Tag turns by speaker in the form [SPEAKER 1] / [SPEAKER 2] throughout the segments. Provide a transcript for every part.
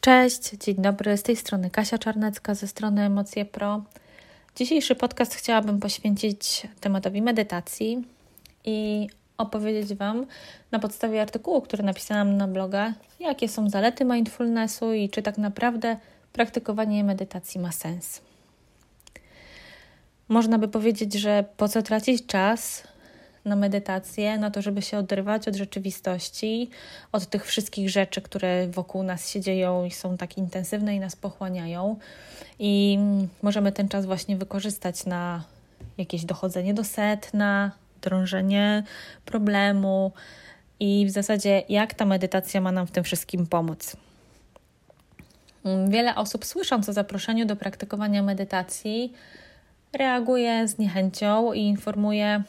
[SPEAKER 1] Cześć, dzień dobry, z tej strony Kasia Czarnecka ze strony Emocje Pro. Dzisiejszy podcast chciałabym poświęcić tematowi medytacji i opowiedzieć Wam na podstawie artykułu, który napisałam na bloga, jakie są zalety mindfulnessu i czy tak naprawdę praktykowanie medytacji ma sens. Można by powiedzieć, że po co tracić czas, na medytację, na to, żeby się oderwać od rzeczywistości, od tych wszystkich rzeczy, które wokół nas się dzieją i są tak intensywne i nas pochłaniają. I możemy ten czas właśnie wykorzystać na jakieś dochodzenie do setna, drążenie problemu i w zasadzie jak ta medytacja ma nam w tym wszystkim pomóc. Wiele osób słysząc o zaproszeniu do praktykowania medytacji reaguje z niechęcią i informuje,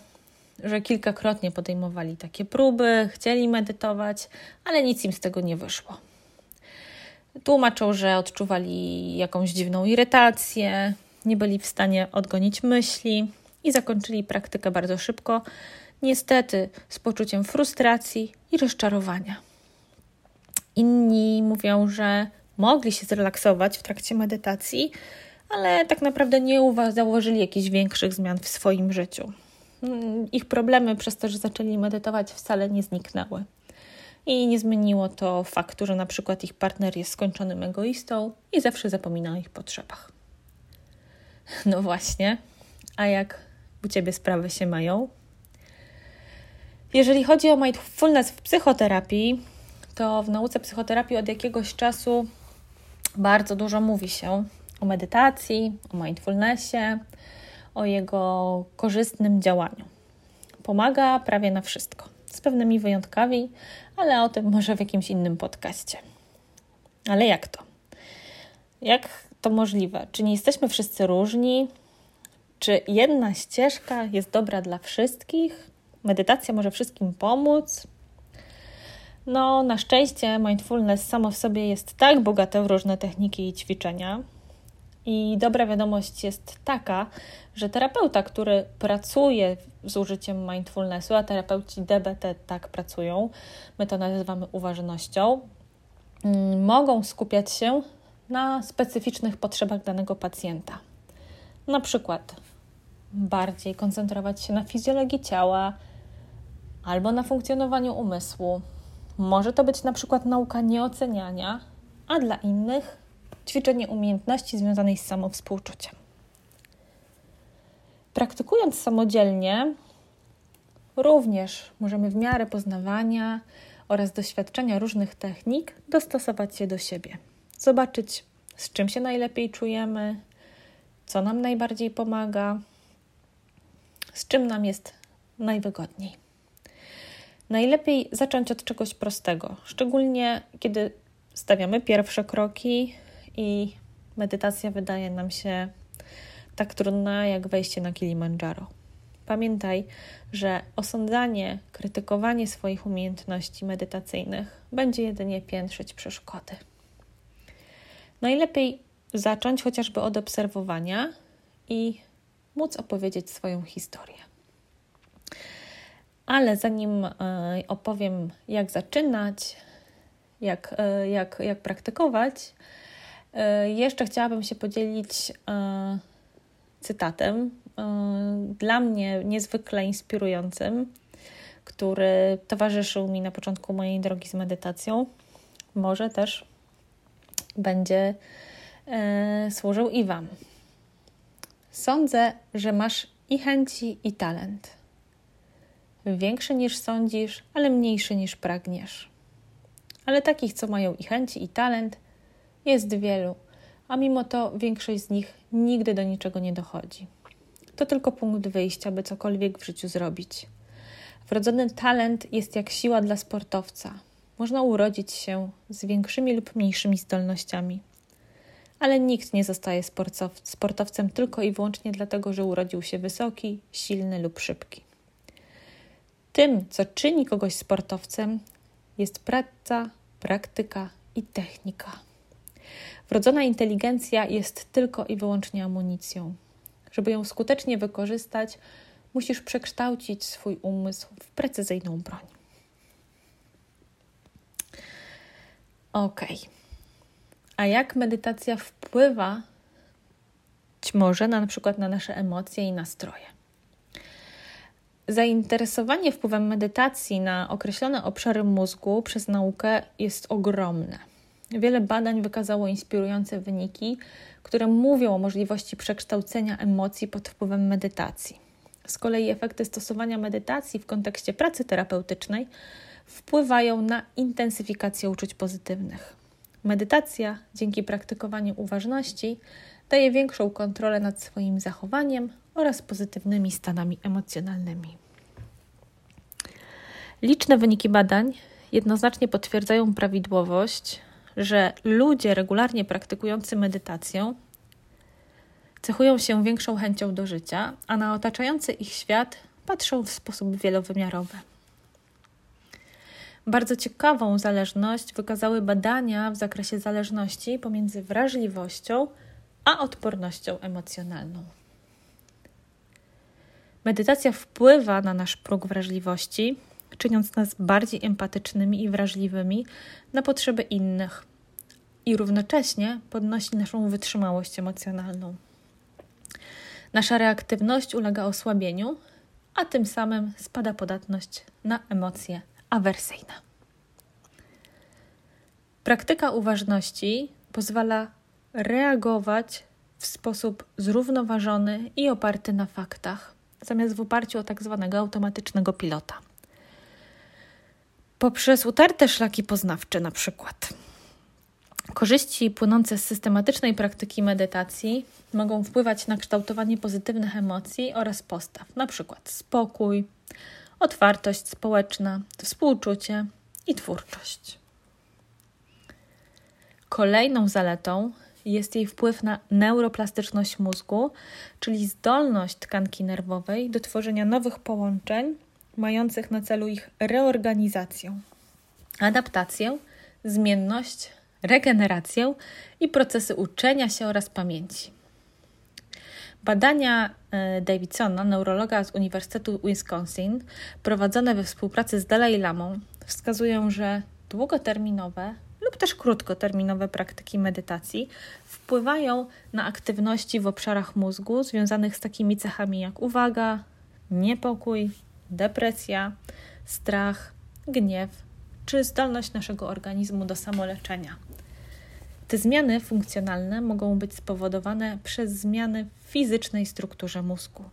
[SPEAKER 1] że kilkakrotnie podejmowali takie próby, chcieli medytować, ale nic im z tego nie wyszło. Tłumaczą, że odczuwali jakąś dziwną irytację, nie byli w stanie odgonić myśli i zakończyli praktykę bardzo szybko, niestety z poczuciem frustracji i rozczarowania. Inni mówią, że mogli się zrelaksować w trakcie medytacji, ale tak naprawdę nie założyli jakichś większych zmian w swoim życiu. Mm, ich problemy przez to, że zaczęli medytować, wcale nie zniknęły. I nie zmieniło to faktu, że na przykład ich partner jest skończonym egoistą i zawsze zapomina o ich potrzebach. No właśnie, a jak u ciebie sprawy się mają? Jeżeli chodzi o mindfulness w psychoterapii, to w nauce psychoterapii od jakiegoś czasu bardzo dużo mówi się o medytacji, o mindfulnessie, o jego korzystnym działaniu. Pomaga prawie na wszystko, z pewnymi wyjątkami, ale o tym może w jakimś innym podcaście. Ale jak to? Jak to możliwe? Czy nie jesteśmy wszyscy różni? Czy jedna ścieżka jest dobra dla wszystkich? Medytacja może wszystkim pomóc? No, na szczęście mindfulness samo w sobie jest tak bogate w różne techniki i ćwiczenia, i dobra wiadomość jest taka, że terapeuta, który pracuje z użyciem mindfulnessu, a terapeuci DBT tak pracują, my to nazywamy uważnością, mm, mogą skupiać się na specyficznych potrzebach danego pacjenta. Na przykład bardziej koncentrować się na fizjologii ciała albo na funkcjonowaniu umysłu. Może to być na przykład nauka nieoceniania, a dla innych ćwiczenie umiejętności związanej z samowspółczuciem. Praktykując samodzielnie, również możemy w miarę poznawania oraz doświadczenia różnych technik dostosować się do siebie, zobaczyć, z czym się najlepiej czujemy, co nam najbardziej pomaga, z czym nam jest najwygodniej. Najlepiej zacząć od czegoś prostego, szczególnie kiedy stawiamy pierwsze kroki i medytacja wydaje nam się tak trudna jak wejście na Kilimandżaro. Pamiętaj, że osądzanie, krytykowanie swoich umiejętności medytacyjnych będzie jedynie piętrzyć przeszkody. Najlepiej zacząć chociażby od obserwowania i móc opowiedzieć swoją historię. Ale zanim e, opowiem, jak zaczynać, jak, e, jak, jak praktykować, jeszcze chciałabym się podzielić e, cytatem, e, dla mnie niezwykle inspirującym, który towarzyszył mi na początku mojej drogi z medytacją. Może też będzie służył i Wam. Sądzę, że masz i chęci, i talent. Większy niż sądzisz, ale mniejszy niż pragniesz. Ale takich, co mają i chęci, i talent, jest wielu, a mimo to większość z nich nigdy do niczego nie dochodzi. To tylko punkt wyjścia, by cokolwiek w życiu zrobić. Wrodzony talent jest jak siła dla sportowca. Można urodzić się z większymi lub mniejszymi zdolnościami. Ale nikt nie zostaje sportowcem tylko i wyłącznie dlatego, że urodził się wysoki, silny lub szybki. Tym, co czyni kogoś sportowcem, jest praca, praktyka i technika. Wrodzona inteligencja jest tylko i wyłącznie amunicją. Żeby ją skutecznie wykorzystać, musisz przekształcić swój umysł w precyzyjną broń. Ok. A jak medytacja wpływa może na, na przykład na nasze emocje i nastroje? Zainteresowanie wpływem medytacji na określone obszary mózgu przez naukę jest ogromne. Wiele badań wykazało inspirujące wyniki, które mówią o możliwości przekształcenia emocji pod wpływem medytacji. Z kolei efekty stosowania medytacji w kontekście pracy terapeutycznej wpływają na intensyfikację uczuć pozytywnych. Medytacja dzięki praktykowaniu uważności daje większą kontrolę nad swoim zachowaniem oraz pozytywnymi stanami emocjonalnymi. Liczne wyniki badań jednoznacznie potwierdzają prawidłowość, że ludzie regularnie praktykujący medytację cechują się większą chęcią do życia, a na otaczający ich świat patrzą w sposób wielowymiarowy. Bardzo ciekawą zależność wykazały badania w zakresie zależności pomiędzy wrażliwością a odpornością emocjonalną. Medytacja wpływa na nasz próg wrażliwości, czyniąc nas bardziej empatycznymi i wrażliwymi na potrzeby innych i równocześnie podnosi naszą wytrzymałość emocjonalną. Nasza reaktywność ulega osłabieniu, a tym samym spada podatność na emocje awersyjne. Praktyka uważności pozwala reagować w sposób zrównoważony i oparty na faktach, zamiast w oparciu o tak zwanego automatycznego pilota. Poprzez utarte szlaki poznawcze, na przykład. Korzyści płynące z systematycznej praktyki medytacji mogą wpływać na kształtowanie pozytywnych emocji oraz postaw, przykład spokój, otwartość społeczna, współczucie i twórczość. Kolejną zaletą jest jej wpływ na neuroplastyczność mózgu, czyli zdolność tkanki nerwowej do tworzenia nowych połączeń mających na celu ich reorganizację, adaptację, zmienność, regenerację i procesy uczenia się oraz pamięci. Badania e, Davidsona, neurologa z Uniwersytetu Wisconsin, prowadzone we współpracy z Dalai Lamą, wskazują, że długoterminowe lub też krótkoterminowe praktyki medytacji wpływają na aktywności w obszarach mózgu związanych z takimi cechami jak uwaga, niepokój, depresja, strach, gniew czy zdolność naszego organizmu do samoleczenia. Te zmiany funkcjonalne mogą być spowodowane przez zmiany w fizycznej strukturze mózgu.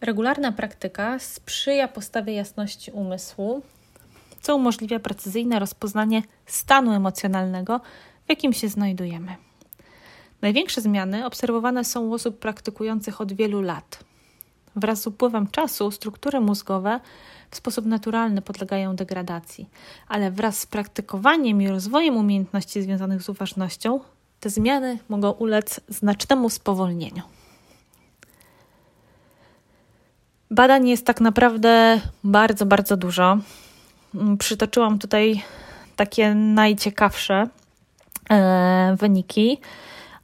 [SPEAKER 1] Regularna praktyka sprzyja postawie jasności umysłu, co umożliwia precyzyjne rozpoznanie stanu emocjonalnego, w jakim się znajdujemy. Największe zmiany obserwowane są u osób praktykujących od wielu lat. Wraz z upływem czasu struktury mózgowe w sposób naturalny podlegają degradacji, ale wraz z praktykowaniem i rozwojem umiejętności związanych z uważnością, te zmiany mogą ulec znacznemu spowolnieniu. Badań jest tak naprawdę bardzo, bardzo dużo. Przytoczyłam tutaj takie najciekawsze e, wyniki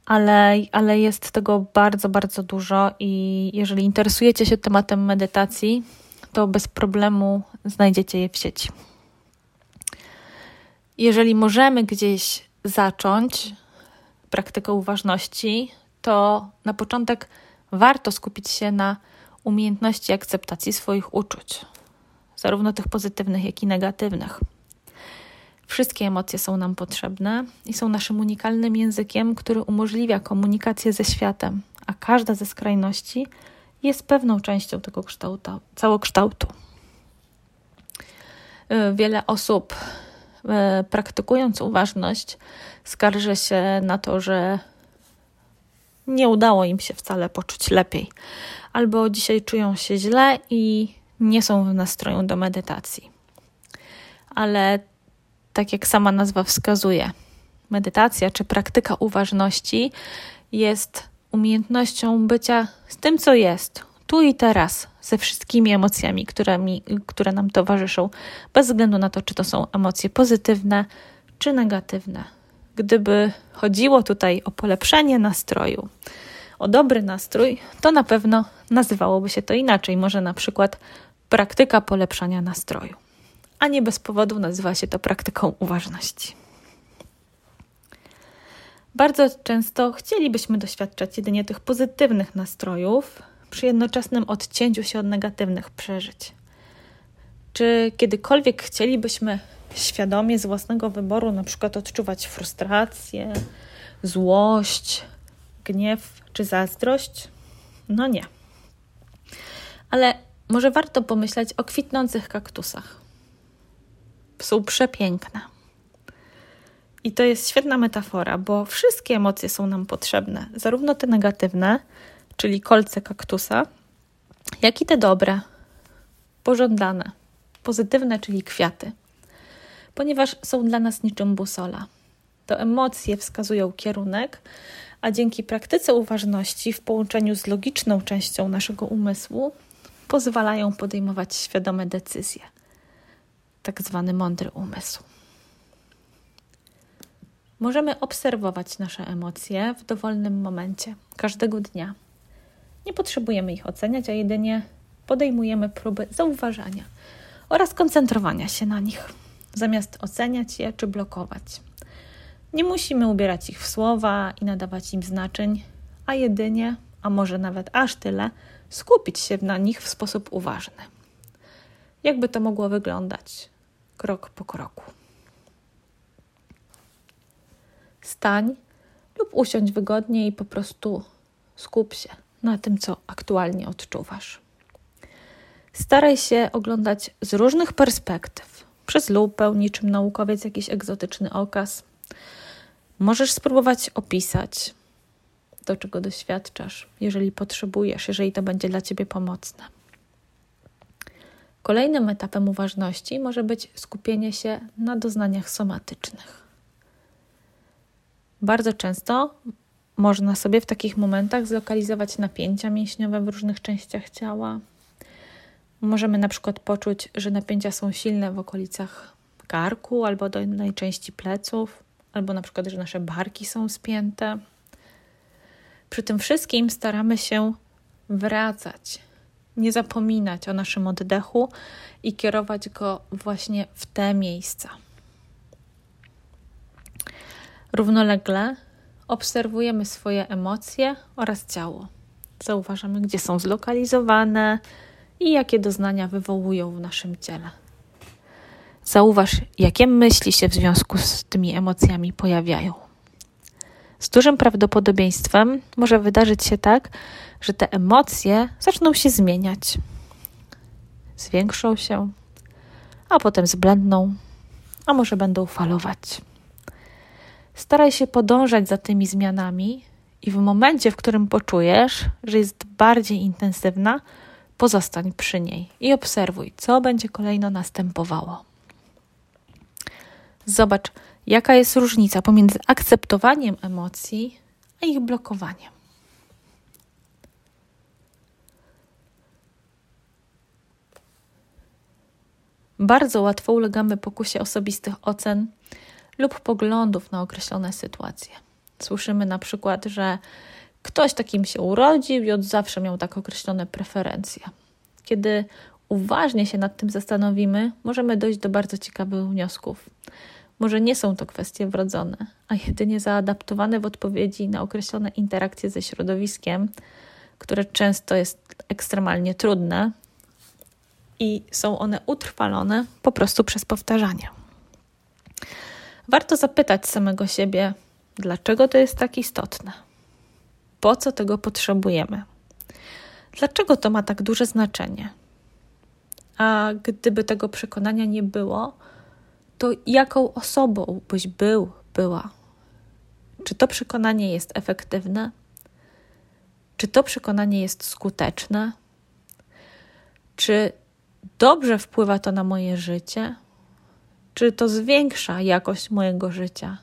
[SPEAKER 1] ale, ale jest tego bardzo, bardzo dużo i jeżeli interesujecie się tematem medytacji, to bez problemu znajdziecie je w sieci. Jeżeli możemy gdzieś zacząć praktykę uważności, to na początek warto skupić się na umiejętności akceptacji swoich uczuć, zarówno tych pozytywnych, jak i negatywnych. Wszystkie emocje są nam potrzebne i są naszym unikalnym językiem, który umożliwia komunikację ze światem, a każda ze skrajności jest pewną częścią tego kształtu, całokształtu. Y, wiele osób y, praktykując uważność skarży się na to, że nie udało im się wcale poczuć lepiej, albo dzisiaj czują się źle i nie są w nastroju do medytacji. Ale tak jak sama nazwa wskazuje, medytacja czy praktyka uważności jest umiejętnością bycia z tym, co jest, tu i teraz, ze wszystkimi emocjami, które, mi, które nam towarzyszą, bez względu na to, czy to są emocje pozytywne czy negatywne. Gdyby chodziło tutaj o polepszenie nastroju, o dobry nastrój, to na pewno nazywałoby się to inaczej, może na przykład praktyka polepszania nastroju. A nie bez powodu nazywa się to praktyką uważności. Bardzo często chcielibyśmy doświadczać jedynie tych pozytywnych nastrojów przy jednoczesnym odcięciu się od negatywnych przeżyć. Czy kiedykolwiek chcielibyśmy świadomie z własnego wyboru na przykład odczuwać frustrację, złość, gniew czy zazdrość? No nie. Ale może warto pomyśleć o kwitnących kaktusach. Są przepiękne. I to jest świetna metafora, bo wszystkie emocje są nam potrzebne, zarówno te negatywne, czyli kolce kaktusa, jak i te dobre, pożądane, pozytywne, czyli kwiaty, ponieważ są dla nas niczym busola. To emocje wskazują kierunek, a dzięki praktyce uważności w połączeniu z logiczną częścią naszego umysłu pozwalają podejmować świadome decyzje. Tak zwany mądry umysł. Możemy obserwować nasze emocje w dowolnym momencie, każdego dnia. Nie potrzebujemy ich oceniać, a jedynie podejmujemy próby zauważania oraz koncentrowania się na nich, zamiast oceniać je czy blokować. Nie musimy ubierać ich w słowa i nadawać im znaczeń, a jedynie, a może nawet aż tyle, skupić się na nich w sposób uważny. Jakby to mogło wyglądać krok po kroku. Stań lub usiądź wygodnie i po prostu skup się na tym, co aktualnie odczuwasz. Staraj się oglądać z różnych perspektyw, przez lupę, niczym naukowiec jakiś egzotyczny okaz. Możesz spróbować opisać to, czego doświadczasz, jeżeli potrzebujesz, jeżeli to będzie dla ciebie pomocne. Kolejnym etapem uważności może być skupienie się na doznaniach somatycznych. Bardzo często można sobie w takich momentach zlokalizować napięcia mięśniowe w różnych częściach ciała. Możemy na przykład poczuć, że napięcia są silne w okolicach karku albo dolnej części pleców, albo na przykład, że nasze barki są spięte. Przy tym wszystkim staramy się wracać, nie zapominać o naszym oddechu i kierować go właśnie w te miejsca. Równolegle obserwujemy swoje emocje oraz ciało. Zauważamy, gdzie są zlokalizowane i jakie doznania wywołują w naszym ciele. Zauważ, jakie myśli się w związku z tymi emocjami pojawiają. Z dużym prawdopodobieństwem może wydarzyć się tak, że te emocje zaczną się zmieniać. Zwiększą się, a potem zblendną, a może będą falować. Staraj się podążać za tymi zmianami i w momencie, w którym poczujesz, że jest bardziej intensywna, pozostań przy niej i obserwuj, co będzie kolejno następowało. Zobacz, jaka jest różnica pomiędzy akceptowaniem emocji a ich blokowaniem. Bardzo łatwo ulegamy pokusie osobistych ocen lub poglądów na określone sytuacje. Słyszymy na przykład, że ktoś takim się urodził i od zawsze miał tak określone preferencje. Kiedy uważnie się nad tym zastanowimy, możemy dojść do bardzo ciekawych wniosków. Może nie są to kwestie wrodzone, a jedynie zaadaptowane w odpowiedzi na określone interakcje ze środowiskiem, które często jest ekstremalnie trudne i są one utrwalone po prostu przez powtarzanie. Warto zapytać samego siebie, dlaczego to jest tak istotne? Po co tego potrzebujemy? Dlaczego to ma tak duże znaczenie? A gdyby tego przekonania nie było, to jaką osobą byś był, była? Czy to przekonanie jest efektywne? Czy to przekonanie jest skuteczne? Czy dobrze wpływa to na moje życie? Czy to zwiększa jakość mojego życia?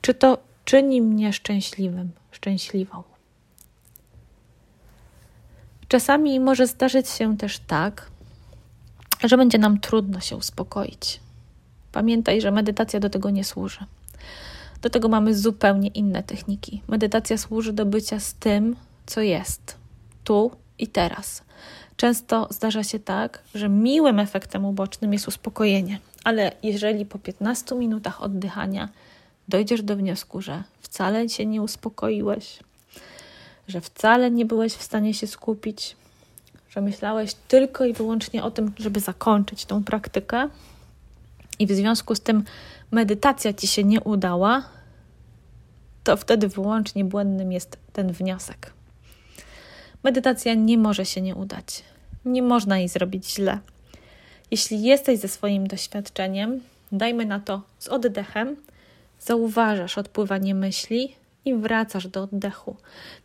[SPEAKER 1] Czy to czyni mnie szczęśliwym, szczęśliwą? Czasami może zdarzyć się też tak, że będzie nam trudno się uspokoić. Pamiętaj, że medytacja do tego nie służy. Do tego mamy zupełnie inne techniki. Medytacja służy do bycia z tym, co jest, tu i teraz, Często zdarza się tak, że miłym efektem ubocznym jest uspokojenie, ale jeżeli po 15 minutach oddychania dojdziesz do wniosku, że wcale się nie uspokoiłeś, że wcale nie byłeś w stanie się skupić, że myślałeś tylko i wyłącznie o tym, żeby zakończyć tą praktykę, i w związku z tym medytacja ci się nie udała, to wtedy wyłącznie błędnym jest ten wniosek. Medytacja nie może się nie udać. Nie można jej zrobić źle. Jeśli jesteś ze swoim doświadczeniem, dajmy na to z oddechem, zauważasz odpływanie myśli i wracasz do oddechu.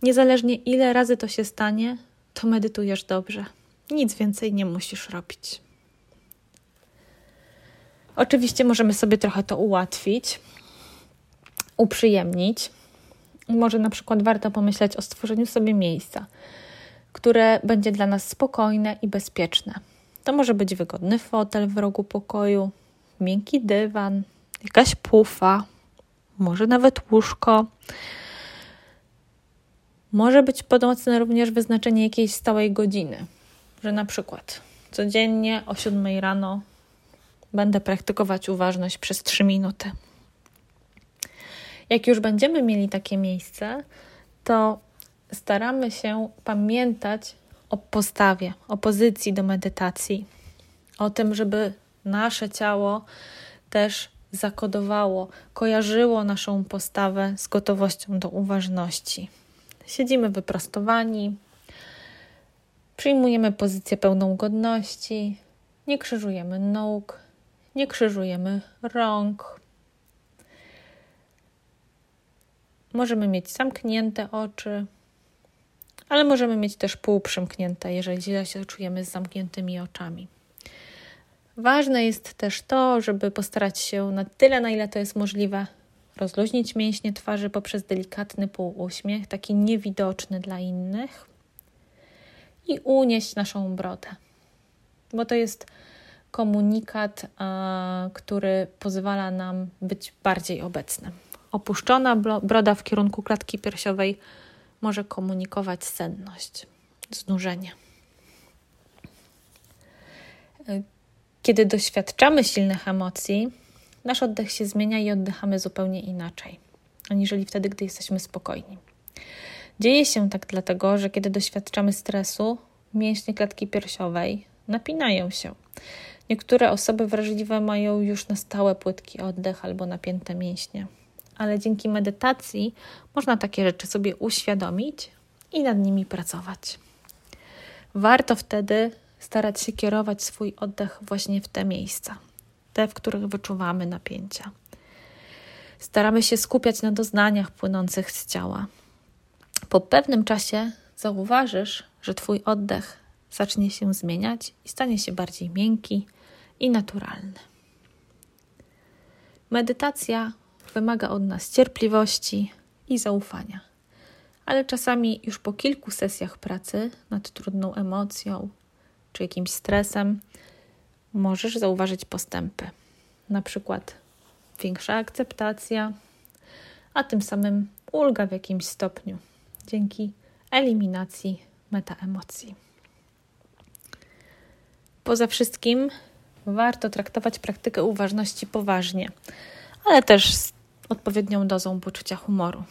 [SPEAKER 1] Niezależnie ile razy to się stanie, to medytujesz dobrze. Nic więcej nie musisz robić. Oczywiście możemy sobie trochę to ułatwić, uprzyjemnić. Może na przykład warto pomyśleć o stworzeniu sobie miejsca, które będzie dla nas spokojne i bezpieczne. To może być wygodny fotel w rogu pokoju, miękki dywan, jakaś pufa, może nawet łóżko. Może być pomocne również wyznaczenie jakiejś stałej godziny, że na przykład codziennie o 7 rano będę praktykować uważność przez 3 minuty. Jak już będziemy mieli takie miejsce, to staramy się pamiętać o postawie, o pozycji do medytacji, o tym, żeby nasze ciało też zakodowało, kojarzyło naszą postawę z gotowością do uważności. Siedzimy wyprostowani, przyjmujemy pozycję pełną godności, nie krzyżujemy nóg, nie krzyżujemy rąk. Możemy mieć zamknięte oczy, ale możemy mieć też półprzymknięte, jeżeli źle się czujemy z zamkniętymi oczami. Ważne jest też to, żeby postarać się na tyle, na ile to jest możliwe, rozluźnić mięśnie twarzy poprzez delikatny półuśmiech, taki niewidoczny dla innych, i unieść naszą brodę, bo to jest komunikat, który pozwala nam być bardziej obecnym. Opuszczona broda w kierunku klatki piersiowej może komunikować senność, znużenie. Kiedy doświadczamy silnych emocji, nasz oddech się zmienia i oddychamy zupełnie inaczej, aniżeli wtedy, gdy jesteśmy spokojni. Dzieje się tak dlatego, że kiedy doświadczamy stresu, mięśnie klatki piersiowej napinają się. Niektóre osoby wrażliwe mają już na stałe płytki oddech albo napięte mięśnie, ale dzięki medytacji można takie rzeczy sobie uświadomić i nad nimi pracować. Warto wtedy starać się kierować swój oddech właśnie w te miejsca, te, w których wyczuwamy napięcia. Staramy się skupiać na doznaniach płynących z ciała. Po pewnym czasie zauważysz, że Twój oddech zacznie się zmieniać i stanie się bardziej miękki, i naturalny. Medytacja wymaga od nas cierpliwości i zaufania, ale czasami już po kilku sesjach pracy nad trudną emocją czy jakimś stresem możesz zauważyć postępy. Na przykład większa akceptacja, a tym samym ulga w jakimś stopniu dzięki eliminacji metaemocji. Poza wszystkim warto traktować praktykę uważności poważnie, ale też z odpowiednią dozą poczucia humoru.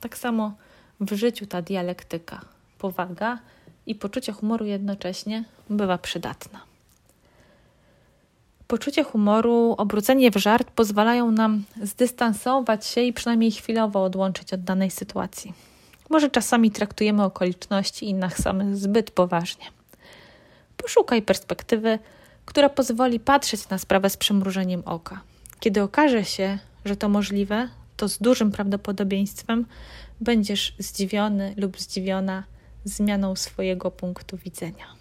[SPEAKER 1] Tak samo w życiu ta dialektyka, powaga i poczucie humoru jednocześnie bywa przydatna. Poczucie humoru, obrócenie w żart pozwalają nam zdystansować się i przynajmniej chwilowo odłączyć od danej sytuacji. Może czasami traktujemy okoliczności innych samych zbyt poważnie. Poszukaj perspektywy, która pozwoli patrzeć na sprawę z przymrużeniem oka. Kiedy okaże się, że to możliwe, to z dużym prawdopodobieństwem będziesz zdziwiony lub zdziwiona zmianą swojego punktu widzenia.